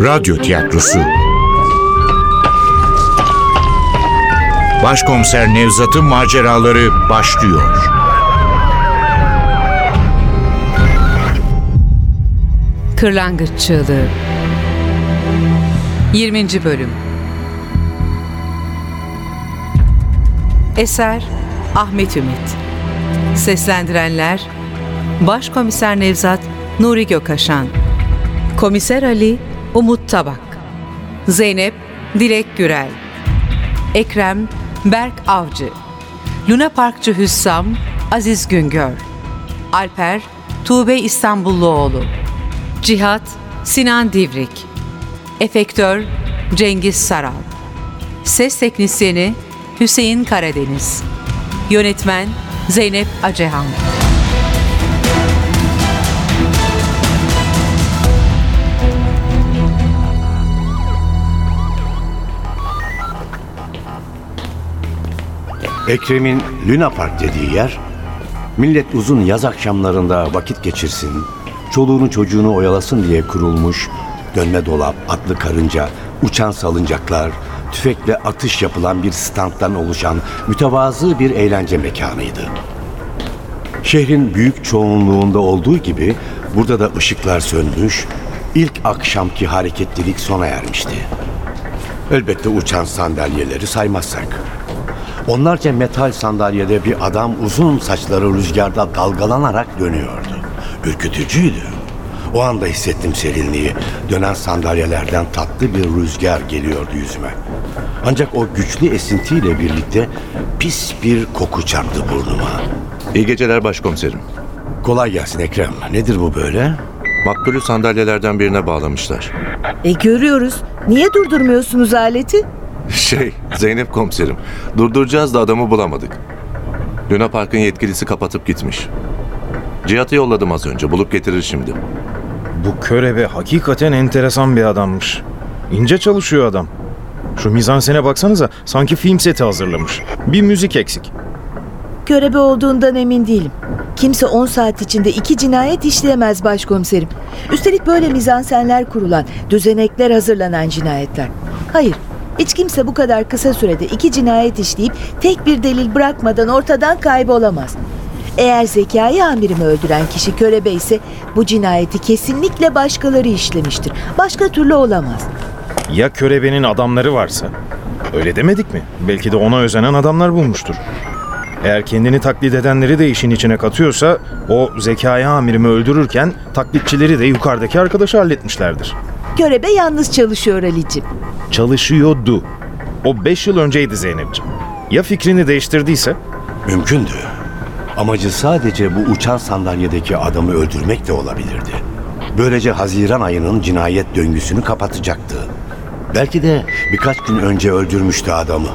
Radyo Tiyatrosu Başkomiser Nevzat'ın maceraları başlıyor. Kırlangıç Çığlığı 20. Bölüm Eser Ahmet Ümit Seslendirenler Başkomiser Nevzat Nuri Gökaşan Komiser Ali Umut Tabak Zeynep Dilek Gürel Ekrem Berk Avcı Luna Parkçı Hüssam Aziz Güngör Alper Tuğbe İstanbulluoğlu Cihat Sinan Divrik Efektör Cengiz Saral Ses Teknisyeni Hüseyin Karadeniz Yönetmen Zeynep Acehan Ekrem'in Luna Park dediği yer, millet uzun yaz akşamlarında vakit geçirsin, çoluğunu çocuğunu oyalasın diye kurulmuş dönme dolap, atlı karınca, uçan salıncaklar, tüfekle atış yapılan bir standtan oluşan mütevazı bir eğlence mekanıydı. Şehrin büyük çoğunluğunda olduğu gibi burada da ışıklar sönmüş, ilk akşamki hareketlilik sona ermişti. Elbette uçan sandalyeleri saymazsak. Onlarca metal sandalyede bir adam uzun saçları rüzgarda dalgalanarak dönüyordu. Ürkütücüydü. O anda hissettim serinliği. Dönen sandalyelerden tatlı bir rüzgar geliyordu yüzüme. Ancak o güçlü esintiyle birlikte pis bir koku çarptı burnuma. İyi geceler başkomiserim. Kolay gelsin Ekrem. Nedir bu böyle? Maktulü sandalyelerden birine bağlamışlar. E görüyoruz. Niye durdurmuyorsunuz aleti? Şey, Zeynep komiserim. Durduracağız da adamı bulamadık. Luna Park'ın yetkilisi kapatıp gitmiş. Cihat'ı yolladım az önce. Bulup getirir şimdi. Bu körebe hakikaten enteresan bir adammış. İnce çalışıyor adam. Şu mizansene baksanıza sanki film seti hazırlamış. Bir müzik eksik. Görebe olduğundan emin değilim. Kimse 10 saat içinde iki cinayet işleyemez başkomiserim. Üstelik böyle mizansenler kurulan, düzenekler hazırlanan cinayetler. Hayır, hiç kimse bu kadar kısa sürede iki cinayet işleyip tek bir delil bırakmadan ortadan kaybolamaz. Eğer Zekai amirimi öldüren kişi körebe ise bu cinayeti kesinlikle başkaları işlemiştir. Başka türlü olamaz. Ya körebenin adamları varsa? Öyle demedik mi? Belki de ona özenen adamlar bulmuştur. Eğer kendini taklit edenleri de işin içine katıyorsa o Zekai amirimi öldürürken taklitçileri de yukarıdaki arkadaşı halletmişlerdir. Körebe yalnız çalışıyor Ali'cim. Çalışıyordu. O 5 yıl önceydi Zeynep'ciğim. Ya fikrini değiştirdiyse? Mümkündü. Amacı sadece bu uçan sandalyedeki adamı öldürmek de olabilirdi. Böylece Haziran ayının cinayet döngüsünü kapatacaktı. Belki de birkaç gün önce öldürmüştü adamı.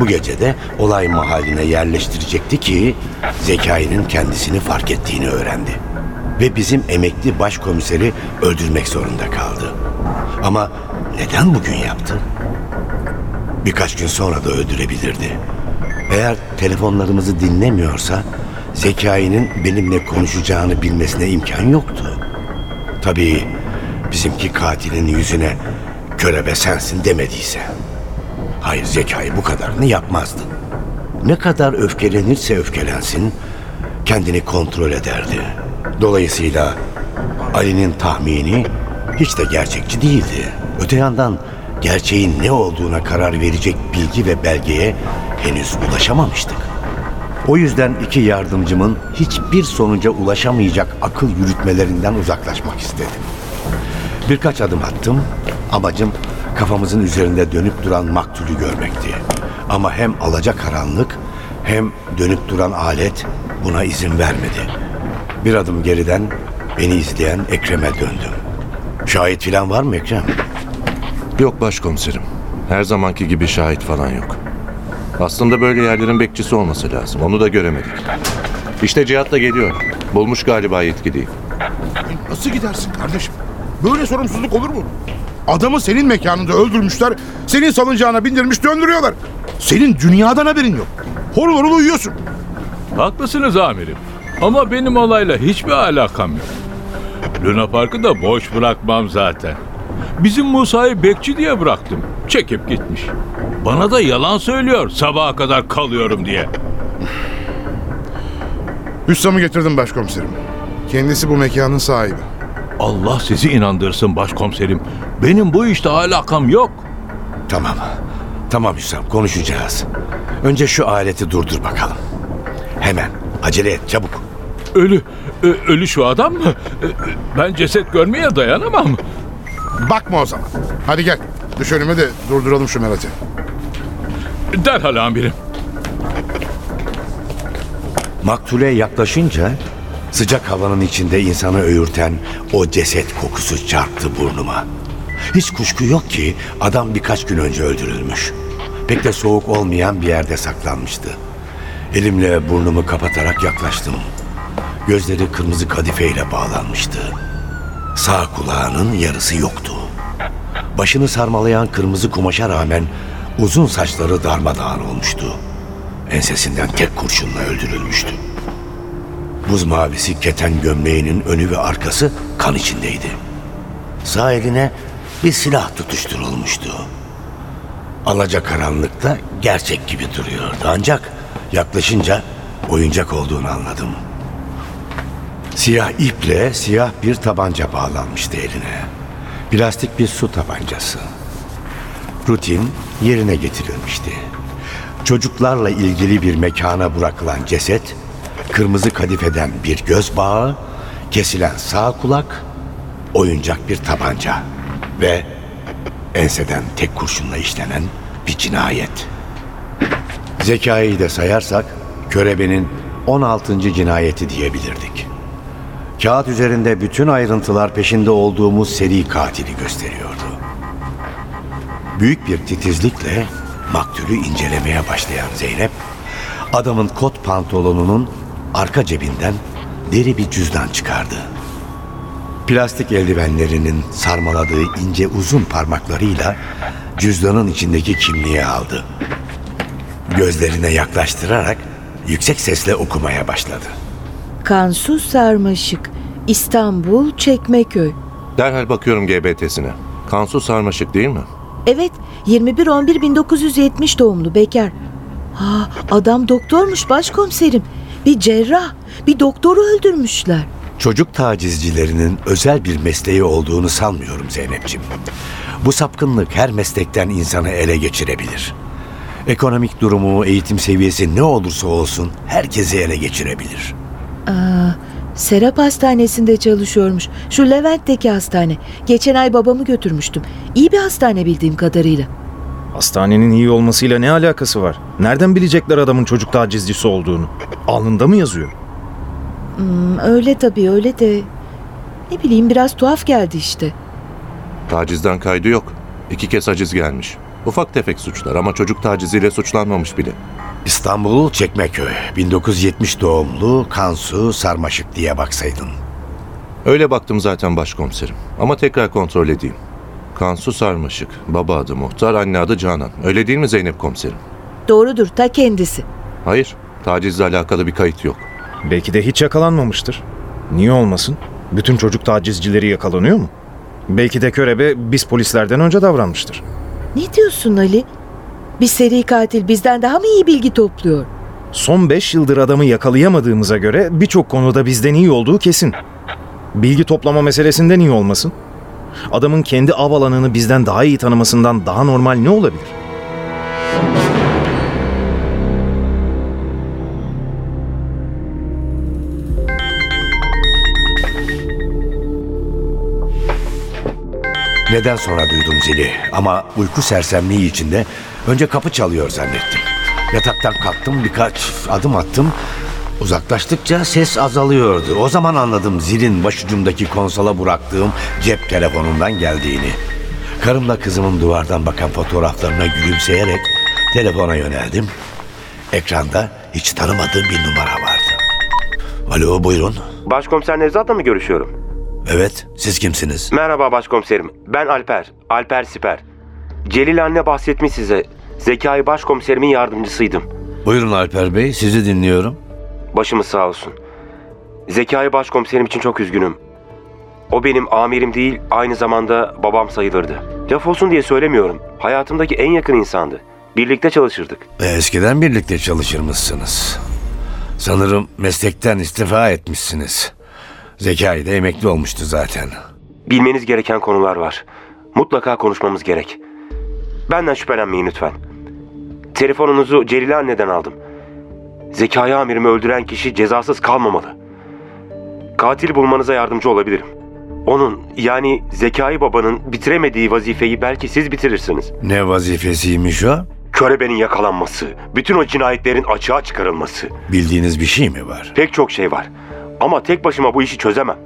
Bu gece de olay mahalline yerleştirecekti ki Zekai'nin kendisini fark ettiğini öğrendi. Ve bizim emekli başkomiseri öldürmek zorunda kaldı. Ama neden bugün yaptı? Birkaç gün sonra da öldürebilirdi. Eğer telefonlarımızı dinlemiyorsa Zekai'nin benimle konuşacağını bilmesine imkan yoktu. Tabii bizimki katilin yüzüne körebe sensin demediyse. Hayır Zekai bu kadarını yapmazdı. Ne kadar öfkelenirse öfkelensin kendini kontrol ederdi. Dolayısıyla Ali'nin tahmini hiç de gerçekçi değildi. Öte yandan gerçeğin ne olduğuna karar verecek bilgi ve belgeye henüz ulaşamamıştık. O yüzden iki yardımcımın hiçbir sonuca ulaşamayacak akıl yürütmelerinden uzaklaşmak istedim. Birkaç adım attım. Amacım kafamızın üzerinde dönüp duran maktulü görmekti. Ama hem alacakaranlık hem dönüp duran alet buna izin vermedi. Bir adım geriden beni izleyen Ekrem'e döndüm. Şahit filan var mı Ekrem? Yok başkomiserim. Her zamanki gibi şahit falan yok. Aslında böyle yerlerin bekçisi olması lazım. Onu da göremedik. İşte Cihat da geliyor. Bulmuş galiba yetkiliyi. Nasıl gidersin kardeşim? Böyle sorumsuzluk olur mu? Adamı senin mekanında öldürmüşler, senin salıncağına bindirmiş döndürüyorlar. Senin dünyadan haberin yok. Horul horul uyuyorsun. Haklısınız amirim. Ama benim olayla hiçbir alakam yok. Luna Park'ı da boş bırakmam zaten. Bizim Musa'yı bekçi diye bıraktım. Çekip gitmiş. Bana da yalan söylüyor sabaha kadar kalıyorum diye. Hüssam'ı getirdim başkomiserim. Kendisi bu mekanın sahibi. Allah sizi inandırsın başkomiserim. Benim bu işte alakam yok. Tamam. Tamam Hüsam konuşacağız. Önce şu aleti durdur bakalım. Hemen. Acele et çabuk. Ölü, ölü şu adam mı? Ben ceset görmeye dayanamam. Bakma o zaman. Hadi gel. Düş önüme de durduralım şu Merat'ı. Derhal amirim. Maktule yaklaşınca sıcak havanın içinde insanı öğürten o ceset kokusu çarptı burnuma. Hiç kuşku yok ki adam birkaç gün önce öldürülmüş. Pek de soğuk olmayan bir yerde saklanmıştı. Elimle burnumu kapatarak yaklaştım. Gözleri kırmızı kadifeyle bağlanmıştı. Sağ kulağının yarısı yoktu. Başını sarmalayan kırmızı kumaşa rağmen uzun saçları darmadağın olmuştu. Ensesinden tek kurşunla öldürülmüştü. Buz mavisi keten gömleğinin önü ve arkası kan içindeydi. Sağ eline bir silah tutuşturulmuştu. Alacakaranlıkta gerçek gibi duruyordu ancak yaklaşınca oyuncak olduğunu anladım. Siyah iple siyah bir tabanca bağlanmıştı eline. Plastik bir su tabancası. Rutin yerine getirilmişti. Çocuklarla ilgili bir mekana bırakılan ceset, kırmızı kadifeden bir göz bağı, kesilen sağ kulak, oyuncak bir tabanca ve enseden tek kurşunla işlenen bir cinayet. Zekayı da sayarsak körebenin 16. cinayeti diyebilirdik. Kağıt üzerinde bütün ayrıntılar peşinde olduğumuz seri katili gösteriyordu. Büyük bir titizlikle maktulü incelemeye başlayan Zeynep, adamın kot pantolonunun arka cebinden deri bir cüzdan çıkardı. Plastik eldivenlerinin sarmaladığı ince uzun parmaklarıyla cüzdanın içindeki kimliği aldı. Gözlerine yaklaştırarak yüksek sesle okumaya başladı. Kansu Sarmaşık, İstanbul, Çekmeköy. Derhal bakıyorum GBT'sine. Kansu sarmaşık değil mi? Evet, 21-11-1970 doğumlu bekar. Ha, adam doktormuş başkomiserim. Bir cerrah, bir doktoru öldürmüşler. Çocuk tacizcilerinin özel bir mesleği olduğunu sanmıyorum Zeynep'ciğim. Bu sapkınlık her meslekten insanı ele geçirebilir. Ekonomik durumu, eğitim seviyesi ne olursa olsun herkesi ele geçirebilir. Serap Hastanesi'nde çalışıyormuş. Şu Levent'teki hastane. Geçen ay babamı götürmüştüm. İyi bir hastane bildiğim kadarıyla. Hastanenin iyi olmasıyla ne alakası var? Nereden bilecekler adamın çocuk tacizcisi olduğunu? Alnında mı yazıyor? Hmm, öyle tabii öyle de... Ne bileyim biraz tuhaf geldi işte. Tacizden kaydı yok. İki kez haciz gelmiş. Ufak tefek suçlar ama çocuk taciziyle suçlanmamış bile. İstanbul Çekmeköy, 1970 doğumlu Kansu Sarmaşık diye baksaydın. Öyle baktım zaten başkomiserim. Ama tekrar kontrol edeyim. Kansu Sarmaşık. Baba adı Muhtar, anne adı Canan. Öyle değil mi Zeynep komiserim? Doğrudur ta kendisi. Hayır, tacizle alakalı bir kayıt yok. Belki de hiç yakalanmamıştır. Niye olmasın? Bütün çocuk tacizcileri yakalanıyor mu? Belki de körebe biz polislerden önce davranmıştır. Ne diyorsun Ali? Bir seri katil bizden daha mı iyi bilgi topluyor? Son 5 yıldır adamı yakalayamadığımıza göre birçok konuda bizden iyi olduğu kesin. Bilgi toplama meselesinden iyi olmasın? Adamın kendi av alanını bizden daha iyi tanımasından daha normal ne olabilir? Neden sonra duydum zili ama uyku sersemliği içinde önce kapı çalıyor zannettim. Yataktan kalktım birkaç adım attım. Uzaklaştıkça ses azalıyordu. O zaman anladım zilin başucumdaki konsola bıraktığım cep telefonundan geldiğini. Karımla kızımın duvardan bakan fotoğraflarına gülümseyerek telefona yöneldim. Ekranda hiç tanımadığım bir numara vardı. Alo buyurun. Başkomiser Nevzat'la mı görüşüyorum? Evet siz kimsiniz? Merhaba başkomiserim. Ben Alper. Alper Siper. Celil anne bahsetmiş size. Zekai başkomiserimin yardımcısıydım. Buyurun Alper Bey sizi dinliyorum. Başımız sağ olsun. Zekai başkomiserim için çok üzgünüm. O benim amirim değil, aynı zamanda babam sayılırdı. Laf olsun diye söylemiyorum. Hayatımdaki en yakın insandı. Birlikte çalışırdık. E, Eskiden birlikte çalışırmışsınız. Sanırım meslekten istifa etmişsiniz. Zekai de emekli olmuştu zaten. Bilmeniz gereken konular var. Mutlaka konuşmamız gerek. Benden şüphelenmeyin lütfen. Telefonunuzu Celile anneden aldım. Zekai amirimi öldüren kişi cezasız kalmamalı. Katil bulmanıza yardımcı olabilirim. Onun yani Zekai babanın bitiremediği vazifeyi belki siz bitirirsiniz. Ne vazifesiymiş o? Körebenin yakalanması, bütün o cinayetlerin açığa çıkarılması. Bildiğiniz bir şey mi var? Pek çok şey var. Ama tek başıma bu işi çözemem.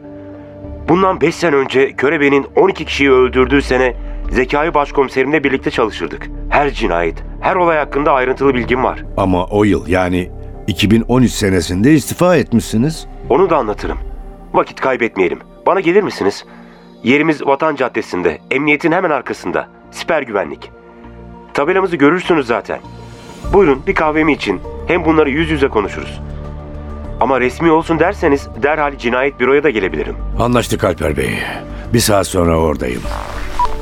Bundan 5 sene önce Körebe'nin 12 kişiyi öldürdüğü sene Zekai Başkomiserimle birlikte çalışırdık. Her cinayet, her olay hakkında ayrıntılı bilgim var. Ama o yıl yani 2013 senesinde istifa etmişsiniz. Onu da anlatırım. Vakit kaybetmeyelim. Bana gelir misiniz? Yerimiz Vatan Caddesi'nde, emniyetin hemen arkasında. Siper güvenlik. Tabelamızı görürsünüz zaten. Buyurun bir kahvemi için. Hem bunları yüz yüze konuşuruz. Ama resmi olsun derseniz derhal cinayet büroya da gelebilirim. Anlaştık Alper Bey. Bir saat sonra oradayım.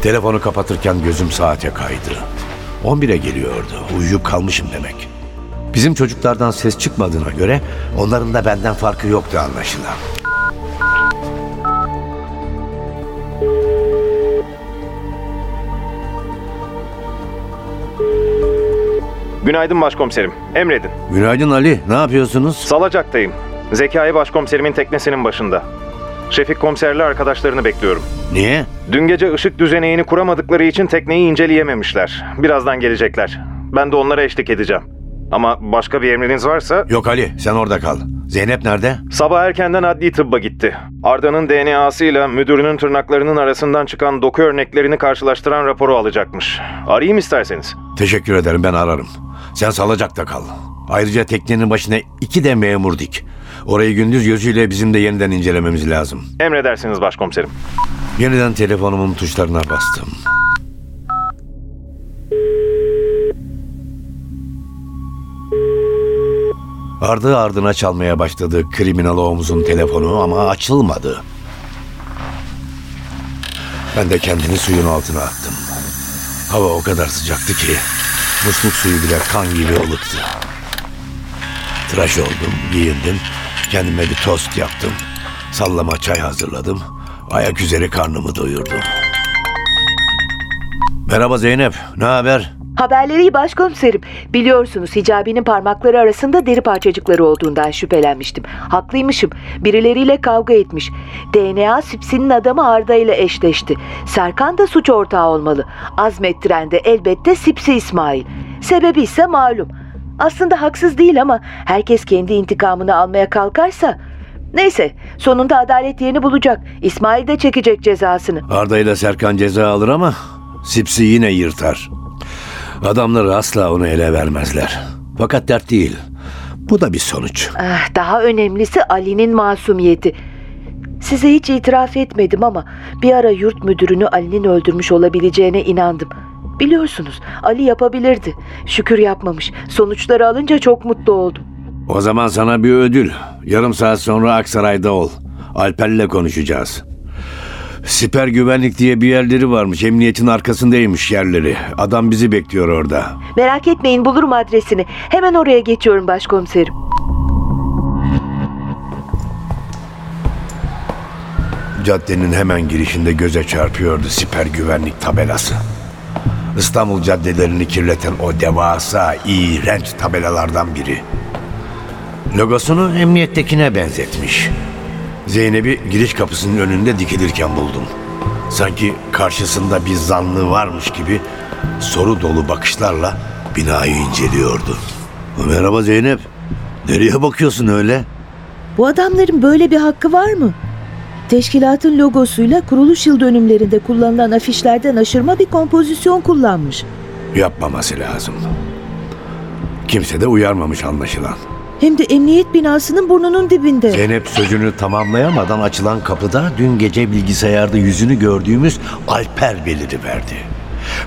Telefonu kapatırken gözüm saate kaydı. 11'e geliyordu. Uyuyup kalmışım demek. Bizim çocuklardan ses çıkmadığına göre onların da benden farkı yoktu anlaşılan. Günaydın başkomiserim. Emredin. Günaydın Ali. Ne yapıyorsunuz? Salacak'tayım. Zekai başkomiserimin teknesinin başında. Şefik komiserle arkadaşlarını bekliyorum. Niye? Dün gece ışık düzeneğini kuramadıkları için tekneyi inceleyememişler. Birazdan gelecekler. Ben de onlara eşlik edeceğim. Ama başka bir emriniz varsa Yok Ali sen orada kal. Zeynep nerede? sabah erkenden adli tıbba gitti. Arda'nın DNA'sıyla müdürünün tırnaklarının arasından çıkan doku örneklerini karşılaştıran raporu alacakmış. Arayayım isterseniz. Teşekkür ederim ben ararım. Sen salacakta kal. Ayrıca teknenin başına iki de memur dik. Orayı gündüz gözüyle bizim de yeniden incelememiz lazım. Emredersiniz başkomiserim. Yeniden telefonumun tuşlarına bastım. Ardı ardına çalmaya başladı kriminalomuzun telefonu ama açılmadı. Ben de kendini suyun altına attım. Hava o kadar sıcaktı ki musluk suyu bile kan gibi ılıktı. Tıraş oldum, giyindim, kendime bir tost yaptım. Sallama çay hazırladım. Ayak üzeri karnımı doyurdum. Merhaba Zeynep, ne haber? Haberleri başkomiserim. Biliyorsunuz Hicabi'nin parmakları arasında deri parçacıkları olduğundan şüphelenmiştim. Haklıymışım. Birileriyle kavga etmiş. DNA Sipsi'nin adamı Arda ile eşleşti. Serkan da suç ortağı olmalı. Azmettiren de elbette Sipsi İsmail. Sebebi ise malum. Aslında haksız değil ama herkes kendi intikamını almaya kalkarsa... Neyse sonunda adalet yerini bulacak. İsmail de çekecek cezasını. Arda ile Serkan ceza alır ama Sipsi yine yırtar. Adamları asla onu ele vermezler. Fakat dert değil. Bu da bir sonuç. Ah, Daha önemlisi Ali'nin masumiyeti. Size hiç itiraf etmedim ama bir ara yurt müdürünü Ali'nin öldürmüş olabileceğine inandım. Biliyorsunuz Ali yapabilirdi. Şükür yapmamış. Sonuçları alınca çok mutlu oldum. O zaman sana bir ödül. Yarım saat sonra Aksaray'da ol. Alper'le konuşacağız. Siper güvenlik diye bir yerleri varmış. Emniyetin arkasındaymış yerleri. Adam bizi bekliyor orada. Merak etmeyin bulurum adresini. Hemen oraya geçiyorum başkomiserim. Caddenin hemen girişinde göze çarpıyordu siper güvenlik tabelası. İstanbul caddelerini kirleten o devasa, iğrenç tabelalardan biri. Logosunu emniyettekine benzetmiş. Zeynep'i giriş kapısının önünde dikilirken buldum. Sanki karşısında bir zanlı varmış gibi soru dolu bakışlarla binayı inceliyordu. Merhaba Zeynep. Nereye bakıyorsun öyle? Bu adamların böyle bir hakkı var mı? Teşkilatın logosuyla kuruluş yıl dönümlerinde kullanılan afişlerden aşırma bir kompozisyon kullanmış. Yapmaması lazım. Kimse de uyarmamış anlaşılan. Hem de emniyet binasının burnunun dibinde. Zeynep sözünü tamamlayamadan açılan kapıda dün gece bilgisayarda yüzünü gördüğümüz Alper beliriverdi.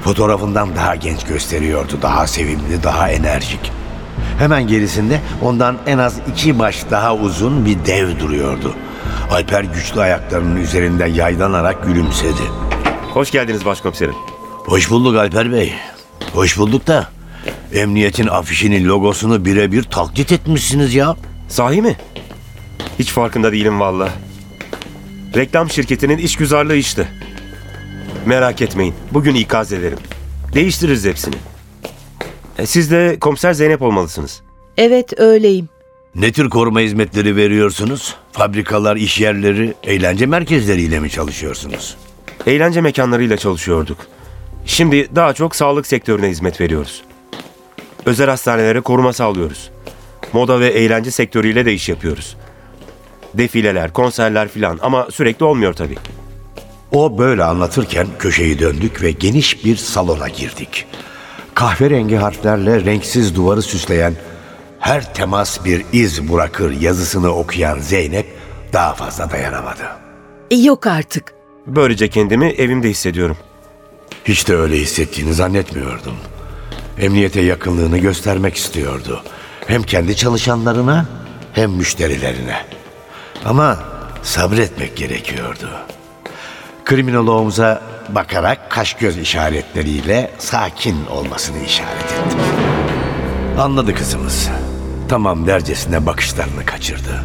Fotoğrafından daha genç gösteriyordu, daha sevimli, daha enerjik. Hemen gerisinde ondan en az iki baş daha uzun bir dev duruyordu. Alper güçlü ayaklarının üzerinden yaylanarak gülümsedi. Hoş geldiniz başkomiserim. Hoş bulduk Alper Bey. Hoş bulduk da emniyetin afişinin logosunu birebir taklit etmişsiniz ya. Sahi mi? Hiç farkında değilim valla. Reklam şirketinin işgüzarlığı işte. Merak etmeyin. Bugün ikaz ederim. Değiştiririz hepsini. E, Siz de komiser Zeynep olmalısınız. Evet öyleyim. Ne tür koruma hizmetleri veriyorsunuz? Fabrikalar, iş yerleri, eğlence merkezleriyle mi çalışıyorsunuz? Eğlence mekanlarıyla çalışıyorduk. Şimdi daha çok sağlık sektörüne hizmet veriyoruz. Özel hastanelere koruma sağlıyoruz. Moda ve eğlence sektörüyle de iş yapıyoruz. Defileler, konserler filan ama sürekli olmuyor tabii. O böyle anlatırken köşeyi döndük ve geniş bir salona girdik. Kahverengi harflerle renksiz duvarı süsleyen her temas bir iz bırakır yazısını okuyan Zeynep daha fazla dayanamadı. Yok artık. Böylece kendimi evimde hissediyorum. Hiç de öyle hissettiğini zannetmiyordum. Emniyete yakınlığını göstermek istiyordu. Hem kendi çalışanlarına hem müşterilerine. Ama sabretmek gerekiyordu. Kriminoloğumuza bakarak kaş göz işaretleriyle sakin olmasını işaret ettim. Anladı kızımız. Tamam dercesine bakışlarını kaçırdı.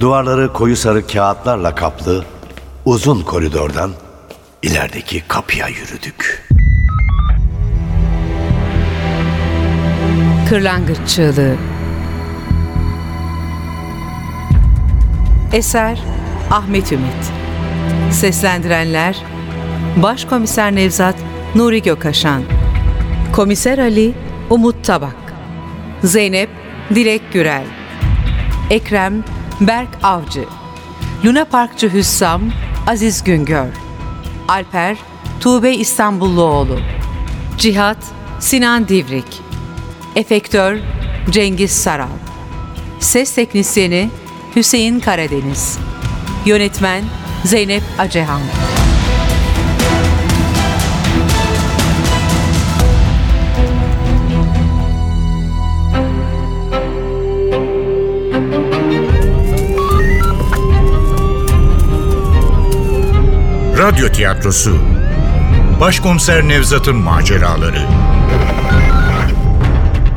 Duvarları koyu sarı kağıtlarla kaplı uzun koridordan ilerideki kapıya yürüdük. Kırlangıç Çığlığı. Eser Ahmet Ümit. Seslendirenler Başkomiser Nevzat Nuri Gökaşan Komiser Ali Umut Tabak. Zeynep Dilek Gürel. Ekrem Berk Avcı. Luna Parkçı Hüssam Aziz Güngör. Alper Tuğbe İstanbulluoğlu. Cihat Sinan Divrik Efektör Cengiz Saral. Ses Teknisyeni Hüseyin Karadeniz. Yönetmen Zeynep Acehan. Radyo tiyatrosu. Başkomiser Nevzat'ın maceraları